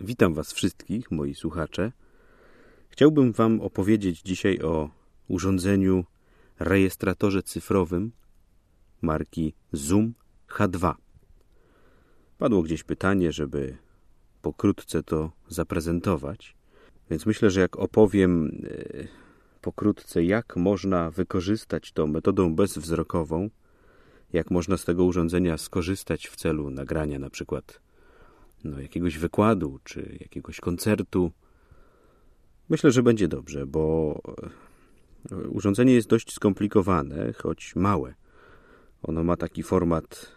Witam Was wszystkich, moi słuchacze. Chciałbym Wam opowiedzieć dzisiaj o urządzeniu rejestratorze cyfrowym marki Zoom H2. Padło gdzieś pytanie, żeby pokrótce to zaprezentować, więc myślę, że jak opowiem e, pokrótce, jak można wykorzystać to metodą bezwzrokową, jak można z tego urządzenia skorzystać w celu nagrania na przykład no, jakiegoś wykładu czy jakiegoś koncertu. Myślę, że będzie dobrze, bo e, urządzenie jest dość skomplikowane, choć małe. Ono ma taki format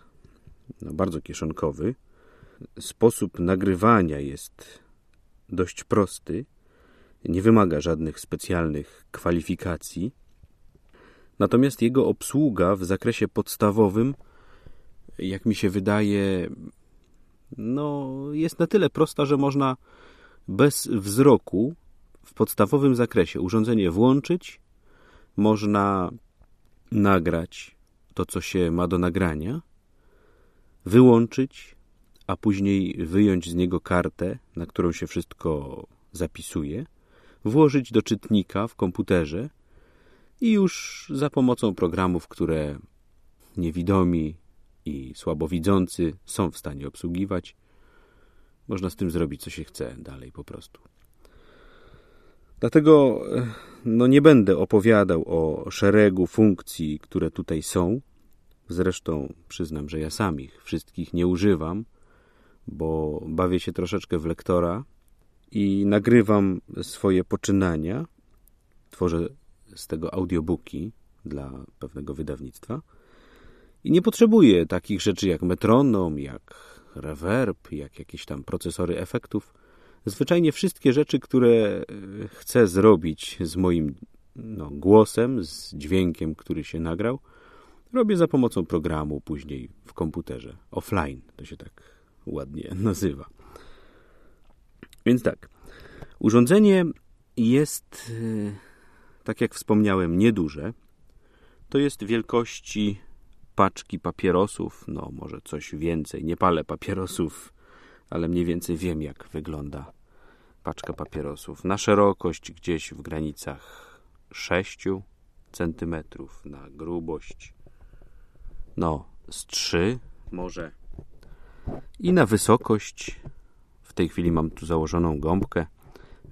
no, bardzo kieszonkowy. Sposób nagrywania jest dość prosty. Nie wymaga żadnych specjalnych kwalifikacji. Natomiast jego obsługa w zakresie podstawowym, jak mi się wydaje, no, jest na tyle prosta, że można bez wzroku w podstawowym zakresie urządzenie włączyć, można nagrać to, co się ma do nagrania, wyłączyć, a później wyjąć z niego kartę, na którą się wszystko zapisuje, włożyć do czytnika w komputerze i już za pomocą programów, które niewidomi i słabowidzący są w stanie obsługiwać, można z tym zrobić, co się chce dalej po prostu. Dlatego no, nie będę opowiadał o szeregu funkcji, które tutaj są. Zresztą przyznam, że ja sam ich wszystkich nie używam, bo bawię się troszeczkę w lektora i nagrywam swoje poczynania. Tworzę z tego audiobooki dla pewnego wydawnictwa. I nie potrzebuję takich rzeczy jak metronom, jak reverb, jak jakieś tam procesory efektów. Zwyczajnie wszystkie rzeczy, które e, chcę zrobić z moim no, głosem, z dźwiękiem, który się nagrał, robię za pomocą programu później w komputerze. Offline to się tak ładnie nazywa. Więc tak, urządzenie jest, e, tak jak wspomniałem, nieduże. To jest wielkości paczki papierosów, no może coś więcej. Nie palę papierosów, ale mniej więcej wiem, jak wygląda paczka papierosów. Na szerokość gdzieś w granicach 6 centymetrów, na grubość no z 3 może i na wysokość w tej chwili mam tu założoną gąbkę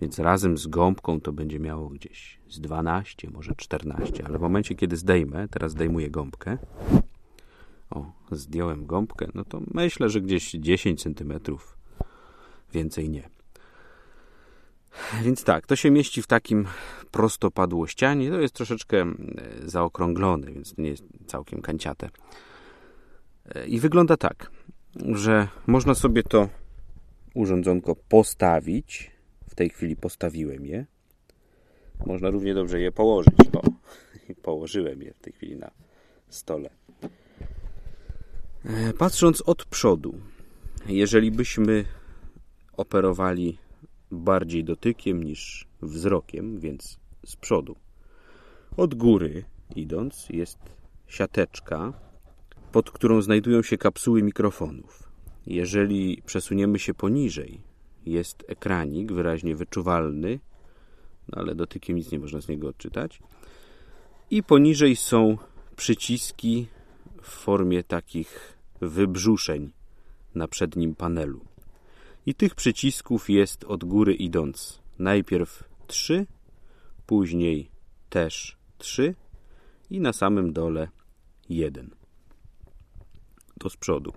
więc razem z gąbką to będzie miało gdzieś z 12, może 14, ale w momencie, kiedy zdejmę, teraz zdejmuję gąbkę, o, zdjąłem gąbkę, no to myślę, że gdzieś 10 centymetrów, więcej nie. Więc tak, to się mieści w takim prostopadłościanie. To jest troszeczkę e, zaokrąglone, więc nie jest całkiem kanciate. E, I wygląda tak, że można sobie to urządzonko postawić. W tej chwili postawiłem je. Można równie dobrze je położyć. O, położyłem je w tej chwili na stole. E, patrząc od przodu, jeżeli byśmy operowali bardziej dotykiem niż wzrokiem, więc z przodu, od góry idąc jest siateczka, pod którą znajdują się kapsuły mikrofonów. Jeżeli przesuniemy się poniżej, jest ekranik wyraźnie wyczuwalny, no ale dotykiem nic nie można z niego odczytać. I poniżej są przyciski w formie takich wybrzuszeń na przednim panelu. I tych przycisków jest od góry idąc najpierw 3, później też 3 i na samym dole 1. To z przodu.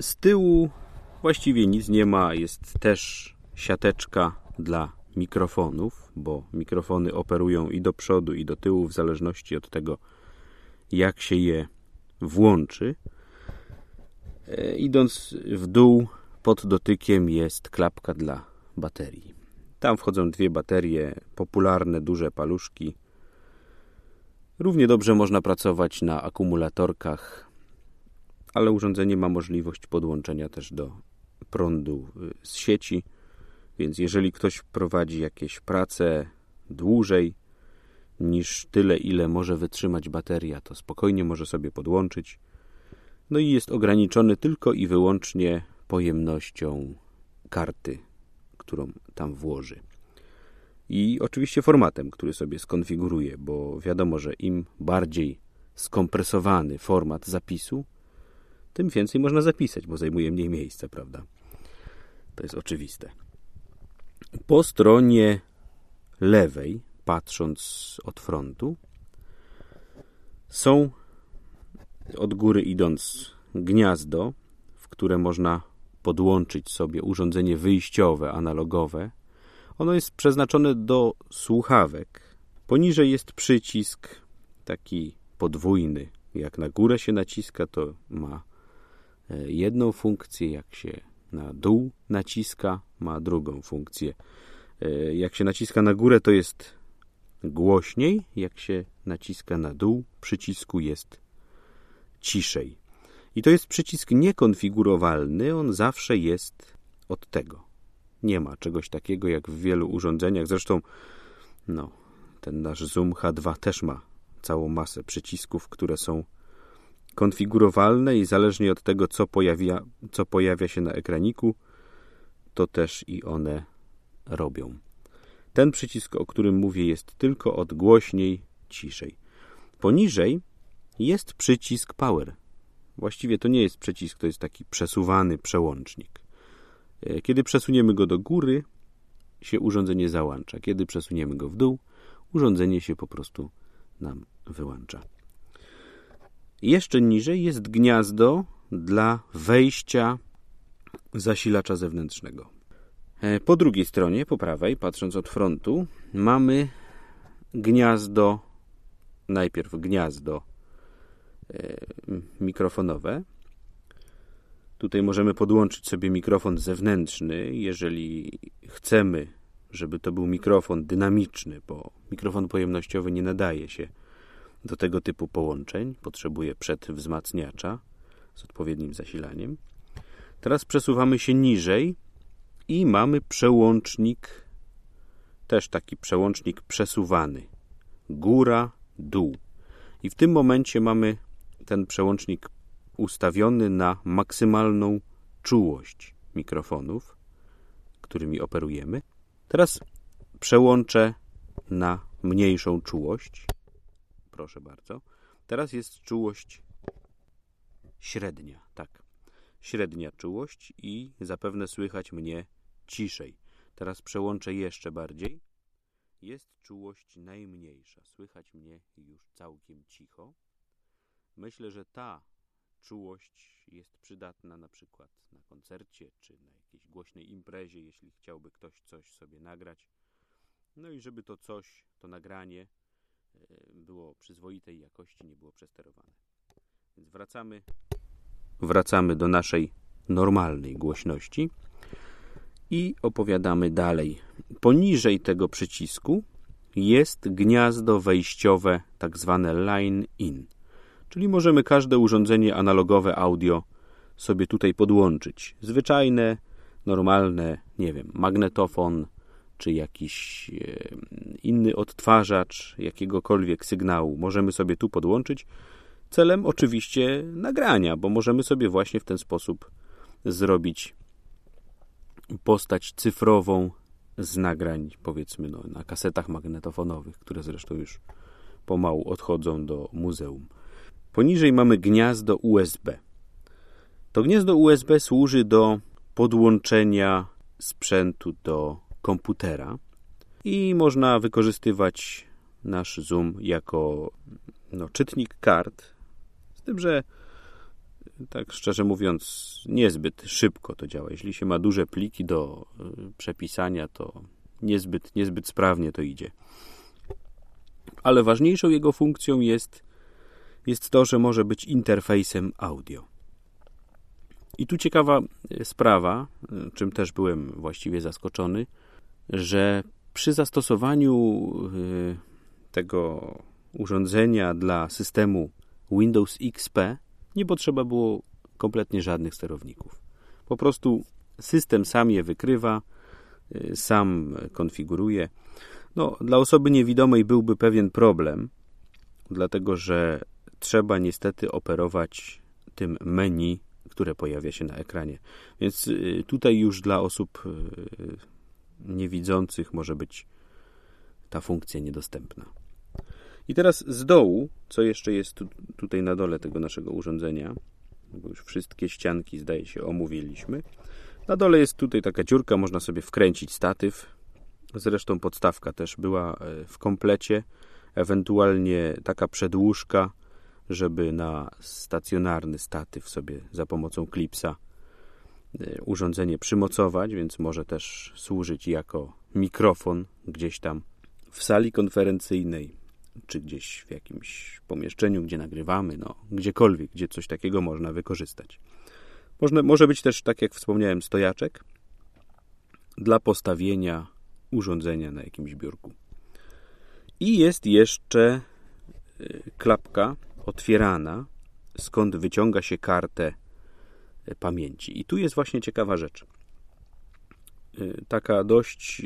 Z tyłu właściwie nic nie ma, jest też siateczka dla mikrofonów, bo mikrofony operują i do przodu, i do tyłu, w zależności od tego, jak się je włączy. E, idąc w dół, pod dotykiem jest klapka dla baterii. Tam wchodzą dwie baterie, popularne, duże paluszki. Równie dobrze można pracować na akumulatorkach, ale urządzenie ma możliwość podłączenia też do prądu y, z sieci, więc jeżeli ktoś prowadzi jakieś prace dłużej niż tyle, ile może wytrzymać bateria, to spokojnie może sobie podłączyć no i jest ograniczony tylko i wyłącznie pojemnością karty, którą tam włoży. I oczywiście formatem, który sobie skonfiguruje, bo wiadomo, że im bardziej skompresowany format zapisu, tym więcej można zapisać, bo zajmuje mniej miejsca, prawda? To jest oczywiste. Po stronie lewej, patrząc od frontu, są od góry idąc gniazdo, w które można podłączyć sobie urządzenie wyjściowe, analogowe. Ono jest przeznaczone do słuchawek. Poniżej jest przycisk taki podwójny. Jak na górę się naciska, to ma e, jedną funkcję, jak się na dół naciska, ma drugą funkcję. E, jak się naciska na górę, to jest głośniej, jak się naciska na dół przycisku jest ciszej. I to jest przycisk niekonfigurowalny, on zawsze jest od tego. Nie ma czegoś takiego jak w wielu urządzeniach. Zresztą, no, ten nasz Zoom H2 też ma całą masę przycisków, które są konfigurowalne i zależnie od tego, co pojawia, co pojawia się na ekraniku, to też i one robią. Ten przycisk, o którym mówię, jest tylko od głośniej, ciszej. Poniżej jest przycisk Power. Właściwie to nie jest przycisk, to jest taki przesuwany przełącznik. E, kiedy przesuniemy go do góry, się urządzenie załącza. Kiedy przesuniemy go w dół, urządzenie się po prostu nam wyłącza. Jeszcze niżej jest gniazdo dla wejścia zasilacza zewnętrznego. E, po drugiej stronie, po prawej, patrząc od frontu, mamy gniazdo, najpierw gniazdo e, mikrofonowe. Tutaj możemy podłączyć sobie mikrofon zewnętrzny, jeżeli chcemy, żeby to był mikrofon dynamiczny, bo mikrofon pojemnościowy nie nadaje się do tego typu połączeń, potrzebuje przedwzmacniacza z odpowiednim zasilaniem. Teraz przesuwamy się niżej i mamy przełącznik, też taki przełącznik przesuwany. Góra, dół. I w tym momencie mamy ten przełącznik ustawiony na maksymalną czułość mikrofonów, którymi operujemy. Teraz przełączę na mniejszą czułość. Proszę bardzo. Teraz jest czułość średnia, tak. Średnia czułość i zapewne słychać mnie ciszej. Teraz przełączę jeszcze bardziej. Jest czułość najmniejsza. Słychać mnie już całkiem cicho. Myślę, że ta czułość jest przydatna na przykład na koncercie czy na jakiejś głośnej imprezie, jeśli chciałby ktoś coś sobie nagrać. No i żeby to coś, to nagranie e, było przyzwoitej jakości, nie było przesterowane. Więc wracamy, wracamy do naszej normalnej głośności i opowiadamy dalej. Poniżej tego przycisku jest gniazdo wejściowe, tak zwane line in. Czyli możemy każde urządzenie analogowe audio sobie tutaj podłączyć. Zwyczajne, normalne, nie wiem, magnetofon czy jakiś inny odtwarzacz jakiegokolwiek sygnału możemy sobie tu podłączyć. Celem oczywiście nagrania, bo możemy sobie właśnie w ten sposób zrobić postać cyfrową z nagrań, powiedzmy, no, na kasetach magnetofonowych, które zresztą już pomału odchodzą do muzeum. Poniżej mamy gniazdo USB. To gniazdo USB służy do podłączenia sprzętu do komputera i można wykorzystywać nasz Zoom jako no, czytnik kart, z tym, że tak szczerze mówiąc, niezbyt szybko to działa. Jeśli się ma duże pliki do y, przepisania, to niezbyt, niezbyt sprawnie to idzie. Ale ważniejszą jego funkcją jest, jest to, że może być interfejsem audio. I tu ciekawa y, sprawa, y, czym też byłem właściwie zaskoczony, że przy zastosowaniu tego urządzenia dla systemu Windows XP nie potrzeba było kompletnie żadnych sterowników. Po prostu system sam je wykrywa, y, sam konfiguruje. No, dla osoby niewidomej byłby pewien problem, dlatego że trzeba niestety operować tym menu, które pojawia się na ekranie. Więc y, tutaj już dla osób y, niewidzących może być ta funkcja niedostępna. I teraz z dołu, co jeszcze jest tu, tutaj na dole tego naszego urządzenia, bo już wszystkie ścianki zdaje się omówiliśmy. Na dole jest tutaj taka dziurka, można sobie wkręcić statyw. Zresztą podstawka też była e, w komplecie, ewentualnie taka przedłużka, żeby na stacjonarny statyw sobie za pomocą klipsa e, urządzenie przymocować, więc może też służyć jako mikrofon gdzieś tam w sali konferencyjnej, czy gdzieś w jakimś pomieszczeniu, gdzie nagrywamy, no gdziekolwiek, gdzie coś takiego można wykorzystać. Można, może być też, tak jak wspomniałem, stojaczek dla postawienia urządzenia na jakimś biurku. I jest jeszcze y, klapka otwierana, skąd wyciąga się kartę y, pamięci. I tu jest właśnie ciekawa rzecz. Y, taka dość,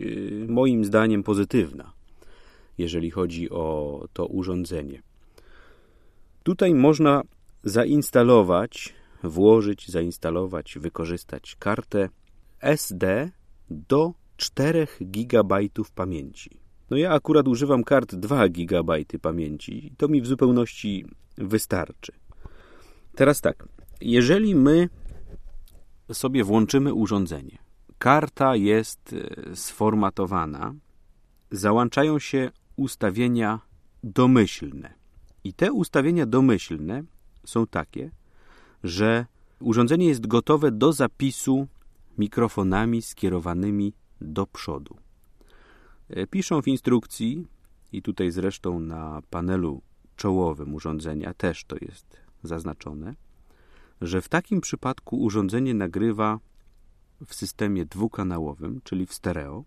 moim zdaniem, pozytywna jeżeli chodzi o to urządzenie. Tutaj można zainstalować, włożyć, zainstalować, wykorzystać kartę SD do 4 GB pamięci. No ja akurat używam kart 2 GB pamięci. To mi w zupełności wystarczy. Teraz tak, jeżeli my sobie włączymy urządzenie, karta jest e, sformatowana, załączają się ustawienia domyślne. I te ustawienia domyślne są takie, że urządzenie jest gotowe do zapisu mikrofonami skierowanymi do przodu. E, piszą w instrukcji, i tutaj zresztą na panelu czołowym urządzenia też to jest zaznaczone, że w takim przypadku urządzenie nagrywa w systemie dwukanałowym, czyli w stereo,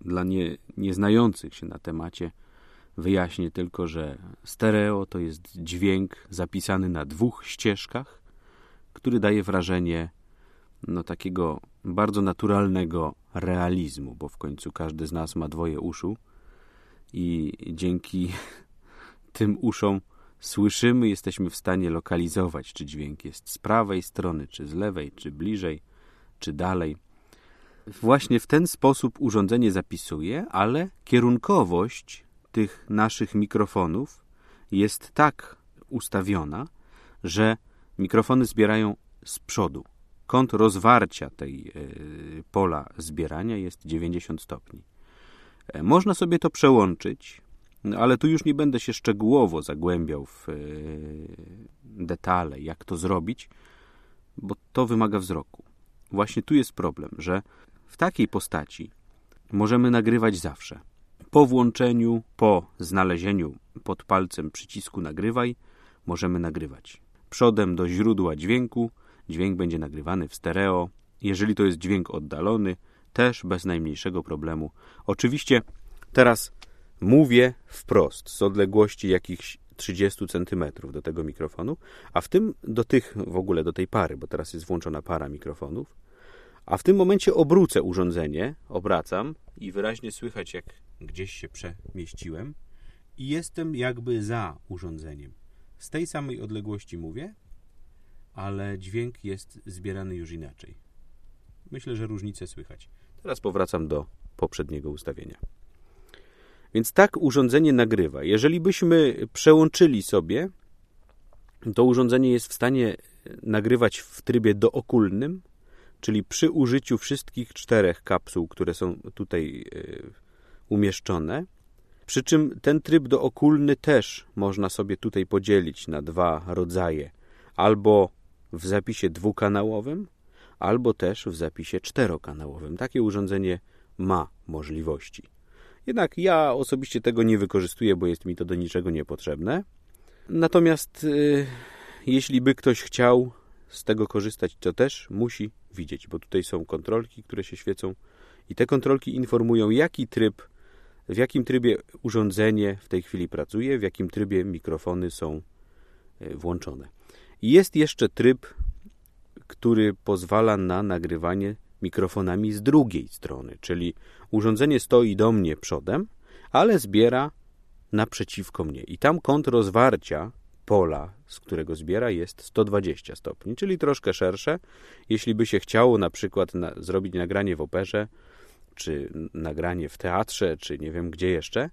dla nie, nieznających się na temacie wyjaśnię tylko, że stereo to jest dźwięk zapisany na dwóch ścieżkach, który daje wrażenie no, takiego bardzo naturalnego realizmu, bo w końcu każdy z nas ma dwoje uszu i dzięki tym uszom słyszymy, jesteśmy w stanie lokalizować, czy dźwięk jest z prawej strony, czy z lewej, czy bliżej, czy dalej. Właśnie w ten sposób urządzenie zapisuje, ale kierunkowość tych naszych mikrofonów jest tak ustawiona, że mikrofony zbierają z przodu. Kąt rozwarcia tej e, pola zbierania jest 90 stopni. E, można sobie to przełączyć, no, ale tu już nie będę się szczegółowo zagłębiał w e, detale, jak to zrobić, bo to wymaga wzroku. Właśnie tu jest problem, że w takiej postaci możemy nagrywać zawsze. Po włączeniu, po znalezieniu pod palcem przycisku nagrywaj, możemy nagrywać. Przodem do źródła dźwięku, dźwięk będzie nagrywany w stereo. Jeżeli to jest dźwięk oddalony, też bez najmniejszego problemu. Oczywiście teraz mówię wprost, z odległości jakichś 30 cm do tego mikrofonu, a w tym do tych w ogóle do tej pary, bo teraz jest włączona para mikrofonów, a w tym momencie obrócę urządzenie, obracam i wyraźnie słychać, jak gdzieś się przemieściłem i jestem jakby za urządzeniem. Z tej samej odległości mówię, ale dźwięk jest zbierany już inaczej. Myślę, że różnicę słychać. Teraz powracam do poprzedniego ustawienia. Więc tak urządzenie nagrywa. Jeżeli byśmy przełączyli sobie, to urządzenie jest w stanie nagrywać w trybie dookulnym, czyli przy użyciu wszystkich czterech kapsuł, które są tutaj e, umieszczone. Przy czym ten tryb dookulny też można sobie tutaj podzielić na dwa rodzaje. Albo w zapisie dwukanałowym, albo też w zapisie czterokanałowym. Takie urządzenie ma możliwości. Jednak ja osobiście tego nie wykorzystuję, bo jest mi to do niczego niepotrzebne. Natomiast yy, jeśli by ktoś chciał z tego korzystać, to też musi widzieć, bo tutaj są kontrolki, które się świecą i te kontrolki informują, jaki tryb, w jakim trybie urządzenie w tej chwili pracuje, w jakim trybie mikrofony są e, włączone. Jest jeszcze tryb, który pozwala na nagrywanie mikrofonami z drugiej strony, czyli urządzenie stoi do mnie przodem, ale zbiera naprzeciwko mnie. I tam kąt rozwarcia pola, z którego zbiera, jest 120 stopni, czyli troszkę szersze. Jeśli by się chciało na przykład na, zrobić nagranie w operze, czy nagranie w teatrze, czy nie wiem gdzie jeszcze,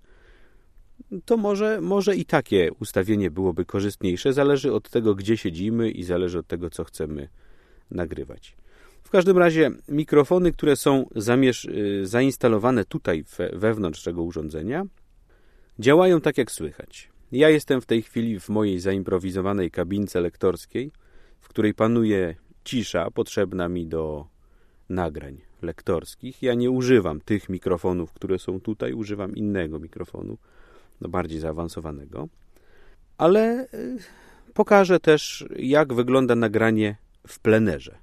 to może, może i takie ustawienie byłoby korzystniejsze. Zależy od tego, gdzie siedzimy i zależy od tego, co chcemy nagrywać. W każdym razie mikrofony, które są y, zainstalowane tutaj wewnątrz tego urządzenia, działają tak jak słychać. Ja jestem w tej chwili w mojej zaimprowizowanej kabince lektorskiej, w której panuje cisza potrzebna mi do nagrań lektorskich. Ja nie używam tych mikrofonów, które są tutaj, używam innego mikrofonu, no bardziej zaawansowanego. Ale y, pokażę też, jak wygląda nagranie w plenerze.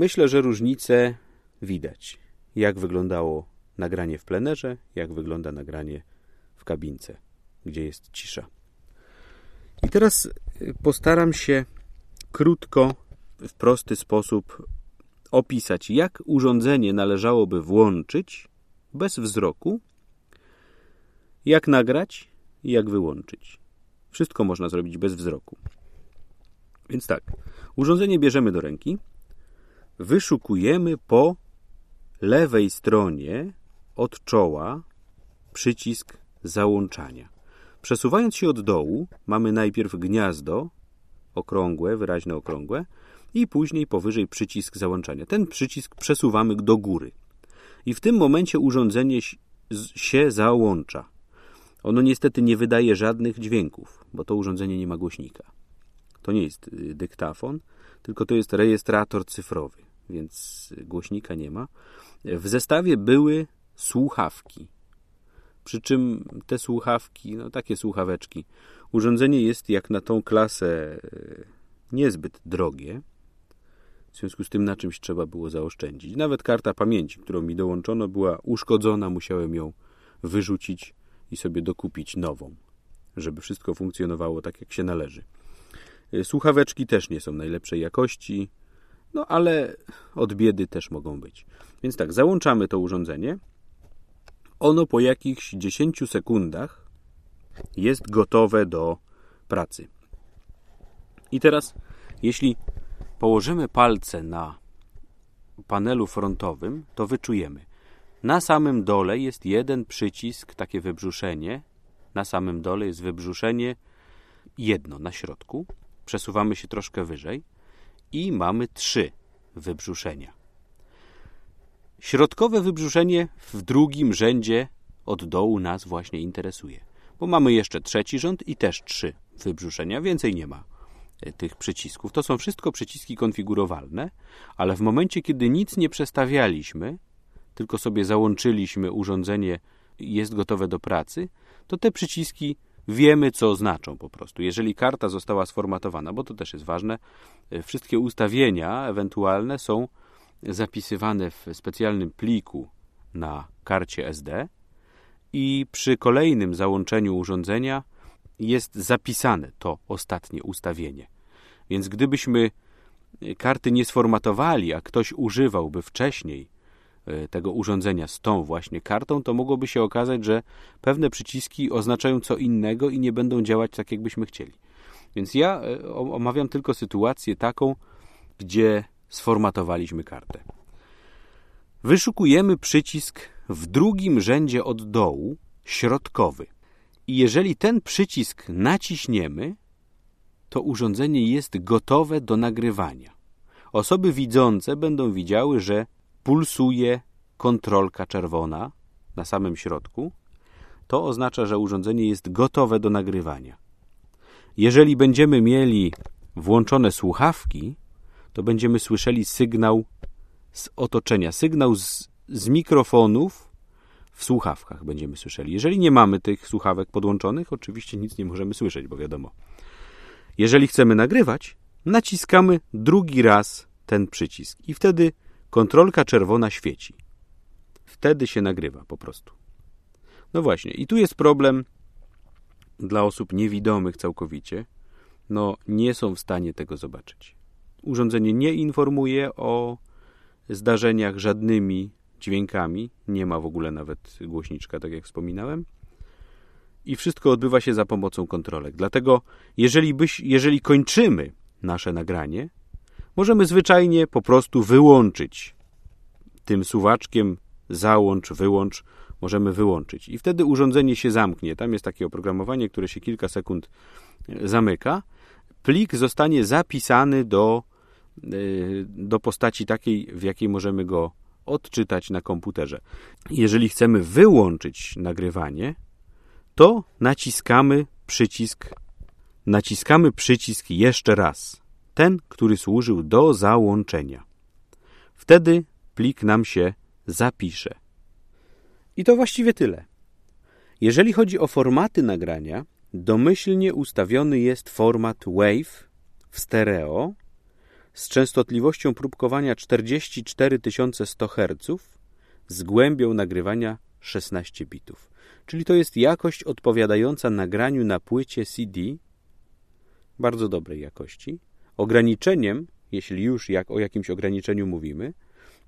Myślę, że różnice widać. Jak wyglądało nagranie w plenerze, jak wygląda nagranie w kabince, gdzie jest cisza. I teraz y, postaram się krótko, w prosty sposób opisać, jak urządzenie należałoby włączyć bez wzroku, jak nagrać i jak wyłączyć. Wszystko można zrobić bez wzroku. Więc tak, urządzenie bierzemy do ręki, wyszukujemy po lewej stronie od czoła przycisk załączania. Przesuwając się od dołu, mamy najpierw gniazdo okrągłe, wyraźnie okrągłe i później powyżej przycisk załączania. Ten przycisk przesuwamy do góry. I w tym momencie urządzenie się załącza. Ono niestety nie wydaje żadnych dźwięków, bo to urządzenie nie ma głośnika. To nie jest y, dyktafon, tylko to jest rejestrator cyfrowy, więc głośnika nie ma. W zestawie były słuchawki. Przy czym te słuchawki, no takie słuchaweczki, urządzenie jest jak na tą klasę y, niezbyt drogie. W związku z tym na czymś trzeba było zaoszczędzić. Nawet karta pamięci, którą mi dołączono, była uszkodzona, musiałem ją wyrzucić i sobie dokupić nową, żeby wszystko funkcjonowało tak, jak się należy. Y, słuchaweczki też nie są najlepszej jakości, no ale od biedy też mogą być. Więc tak, załączamy to urządzenie. Ono po jakichś 10 sekundach jest gotowe do pracy. I teraz, jeśli położymy palce na panelu frontowym, to wyczujemy. Na samym dole jest jeden przycisk, takie wybrzuszenie. Na samym dole jest wybrzuszenie jedno na środku. Przesuwamy się troszkę wyżej i mamy trzy wybrzuszenia. Środkowe wybrzuszenie w drugim rzędzie od dołu nas właśnie interesuje, bo mamy jeszcze trzeci rząd i też trzy wybrzuszenia, więcej nie ma e, tych przycisków. To są wszystko przyciski konfigurowalne, ale w momencie, kiedy nic nie przestawialiśmy, tylko sobie załączyliśmy urządzenie jest gotowe do pracy, to te przyciski wiemy, co znaczą po prostu. Jeżeli karta została sformatowana, bo to też jest ważne, e, wszystkie ustawienia ewentualne są zapisywane w specjalnym pliku na karcie SD i przy kolejnym załączeniu urządzenia jest zapisane to ostatnie ustawienie. Więc gdybyśmy karty nie sformatowali, a ktoś używałby wcześniej tego urządzenia z tą właśnie kartą, to mogłoby się okazać, że pewne przyciski oznaczają co innego i nie będą działać tak, jakbyśmy chcieli. Więc ja e, omawiam tylko sytuację taką, gdzie sformatowaliśmy kartę. Wyszukujemy przycisk w drugim rzędzie od dołu, środkowy. I jeżeli ten przycisk naciśniemy, to urządzenie jest gotowe do nagrywania. Osoby widzące będą widziały, że pulsuje kontrolka czerwona na samym środku, to oznacza, że urządzenie jest gotowe do nagrywania. Jeżeli będziemy mieli włączone słuchawki, to będziemy słyszeli sygnał z otoczenia, sygnał z, z mikrofonów w słuchawkach będziemy słyszeli. Jeżeli nie mamy tych słuchawek podłączonych, oczywiście nic nie możemy słyszeć, bo wiadomo. Jeżeli chcemy nagrywać, naciskamy drugi raz ten przycisk i wtedy Kontrolka czerwona świeci. Wtedy się nagrywa po prostu. No właśnie, i tu jest problem dla osób niewidomych całkowicie. No, nie są w stanie tego zobaczyć. Urządzenie nie informuje o zdarzeniach żadnymi dźwiękami. Nie ma w ogóle nawet głośniczka, tak jak wspominałem. I wszystko odbywa się za pomocą kontrolek. Dlatego, jeżeli, byś, jeżeli kończymy nasze nagranie, możemy zwyczajnie po prostu wyłączyć tym suwaczkiem załącz, wyłącz, możemy wyłączyć. I wtedy urządzenie się zamknie. Tam jest takie oprogramowanie, które się kilka sekund e, zamyka. Plik zostanie zapisany do, e, do postaci takiej, w jakiej możemy go odczytać na komputerze. Jeżeli chcemy wyłączyć nagrywanie, to naciskamy przycisk naciskamy przycisk jeszcze raz ten, który służył do załączenia. Wtedy plik nam się zapisze. I to właściwie tyle. Jeżeli chodzi o formaty nagrania, domyślnie ustawiony jest format WAVE w stereo z częstotliwością próbkowania 44100 Hz z głębią nagrywania 16 bitów. Czyli to jest jakość odpowiadająca nagraniu na płycie CD bardzo dobrej jakości Ograniczeniem, jeśli już jak o jakimś ograniczeniu mówimy,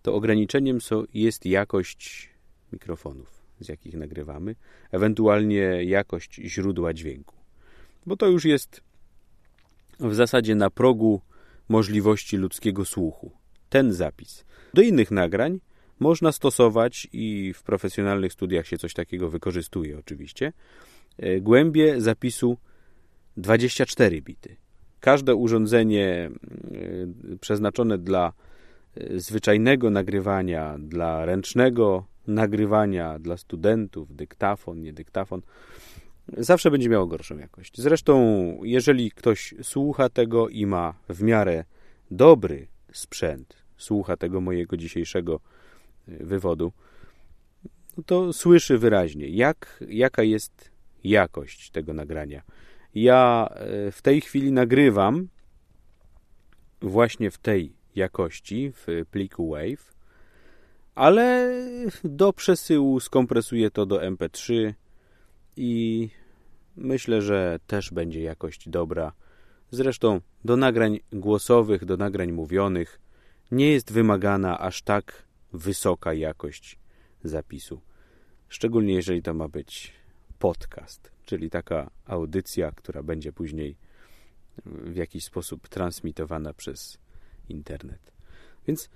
to ograniczeniem jest jakość mikrofonów, z jakich nagrywamy, ewentualnie jakość źródła dźwięku. Bo to już jest w zasadzie na progu możliwości ludzkiego słuchu. ten zapis. Do innych nagrań można stosować i w profesjonalnych studiach się coś takiego wykorzystuje oczywiście, e, głębie zapisu 24 bity. Każde urządzenie e, przeznaczone dla e, zwyczajnego nagrywania, dla ręcznego nagrywania, dla studentów, dyktafon, nie dyktafon, zawsze będzie miało gorszą jakość. Zresztą, jeżeli ktoś słucha tego i ma w miarę dobry sprzęt, słucha tego mojego dzisiejszego y, wywodu, no to słyszy wyraźnie, jak, jaka jest jakość tego nagrania. Ja y, w tej chwili nagrywam właśnie w tej jakości, w pliku WAV, ale do przesyłu skompresuję to do MP3 i myślę, że też będzie jakość dobra. Zresztą do nagrań głosowych, do nagrań mówionych nie jest wymagana aż tak wysoka jakość zapisu. Szczególnie jeżeli to ma być podcast, czyli taka audycja, która będzie później w jakiś sposób transmitowana przez internet. Więc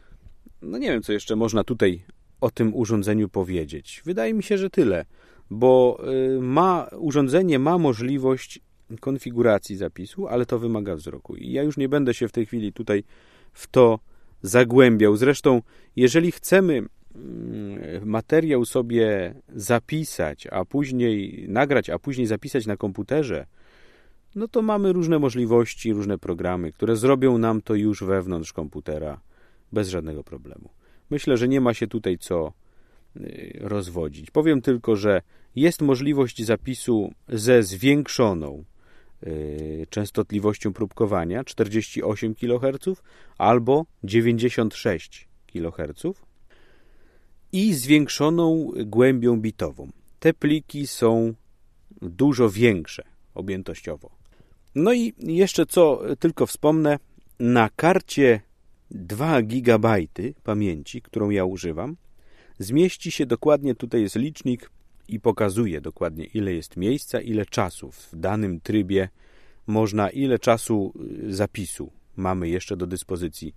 no nie wiem, co jeszcze można tutaj o tym urządzeniu powiedzieć. Wydaje mi się, że tyle, bo y, ma, urządzenie ma możliwość konfiguracji zapisu, ale to wymaga wzroku. I ja już nie będę się w tej chwili tutaj w to zagłębiał. Zresztą, jeżeli chcemy materiał sobie zapisać, a później nagrać, a później zapisać na komputerze, no to mamy różne możliwości, różne programy, które zrobią nam to już wewnątrz komputera bez żadnego problemu. Myślę, że nie ma się tutaj co y, rozwodzić. Powiem tylko, że jest możliwość zapisu ze zwiększoną y, częstotliwością próbkowania 48 kHz albo 96 kHz i zwiększoną głębią bitową. Te pliki są dużo większe objętościowo. No i jeszcze co tylko wspomnę, na karcie 2 GB pamięci, którą ja używam, zmieści się dokładnie, tutaj jest licznik i pokazuje dokładnie ile jest miejsca, ile czasu w danym trybie można, ile czasu y, zapisu mamy jeszcze do dyspozycji.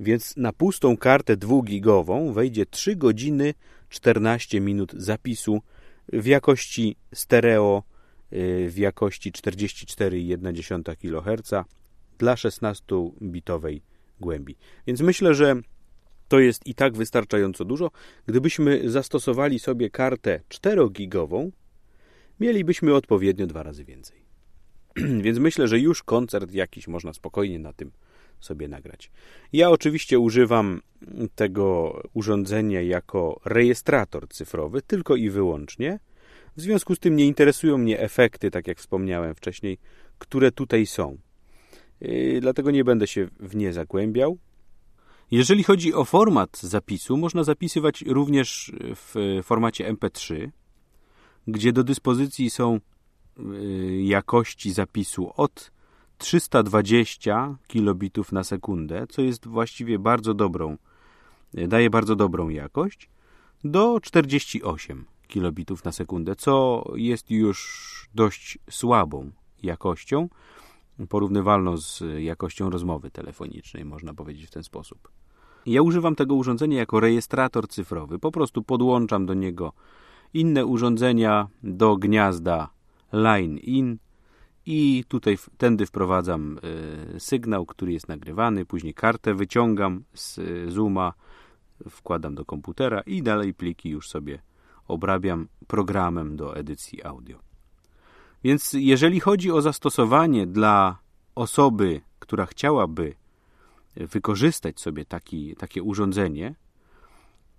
Więc na pustą kartę 2-gigową wejdzie 3 godziny 14 minut zapisu w jakości stereo, y, w jakości 44,1 kHz dla 16-bitowej głębi. Więc myślę, że to jest i tak wystarczająco dużo. Gdybyśmy zastosowali sobie kartę 4-gigową, mielibyśmy odpowiednio dwa razy więcej. Więc myślę, że już koncert jakiś można spokojnie na tym sobie nagrać. Ja oczywiście używam tego urządzenia jako rejestrator cyfrowy, tylko i wyłącznie. W związku z tym nie interesują mnie efekty, tak jak wspomniałem wcześniej, które tutaj są. Yy, dlatego nie będę się w nie zagłębiał. Jeżeli chodzi o format zapisu, można zapisywać również w formacie MP3, gdzie do dyspozycji są yy, jakości zapisu od 320 kilobitów na sekundę, co jest właściwie bardzo dobrą, yy, daje bardzo dobrą jakość, do 48 kilobitów na sekundę, co jest już dość słabą jakością, porównywalną z jakością rozmowy telefonicznej, można powiedzieć w ten sposób. Ja używam tego urządzenia jako rejestrator cyfrowy. Po prostu podłączam do niego inne urządzenia do gniazda line in i tutaj tędy wprowadzam y, sygnał, który jest nagrywany, później kartę wyciągam z Zooma, wkładam do komputera i dalej pliki już sobie obrabiam programem do edycji audio. Więc jeżeli chodzi o zastosowanie dla osoby, która chciałaby wykorzystać sobie taki, takie urządzenie,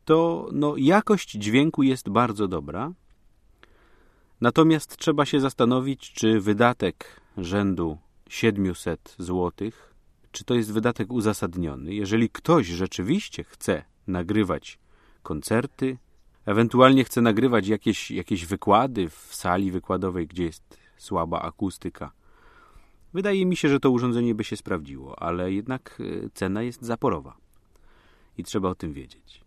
to no, jakość dźwięku jest bardzo dobra. Natomiast trzeba się zastanowić, czy wydatek rzędu 700 zł, czy to jest wydatek uzasadniony. Jeżeli ktoś rzeczywiście chce nagrywać koncerty, ewentualnie chce nagrywać jakieś, jakieś wykłady w sali wykładowej, gdzie jest słaba akustyka. Wydaje mi się, że to urządzenie by się sprawdziło, ale jednak e, cena jest zaporowa i trzeba o tym wiedzieć.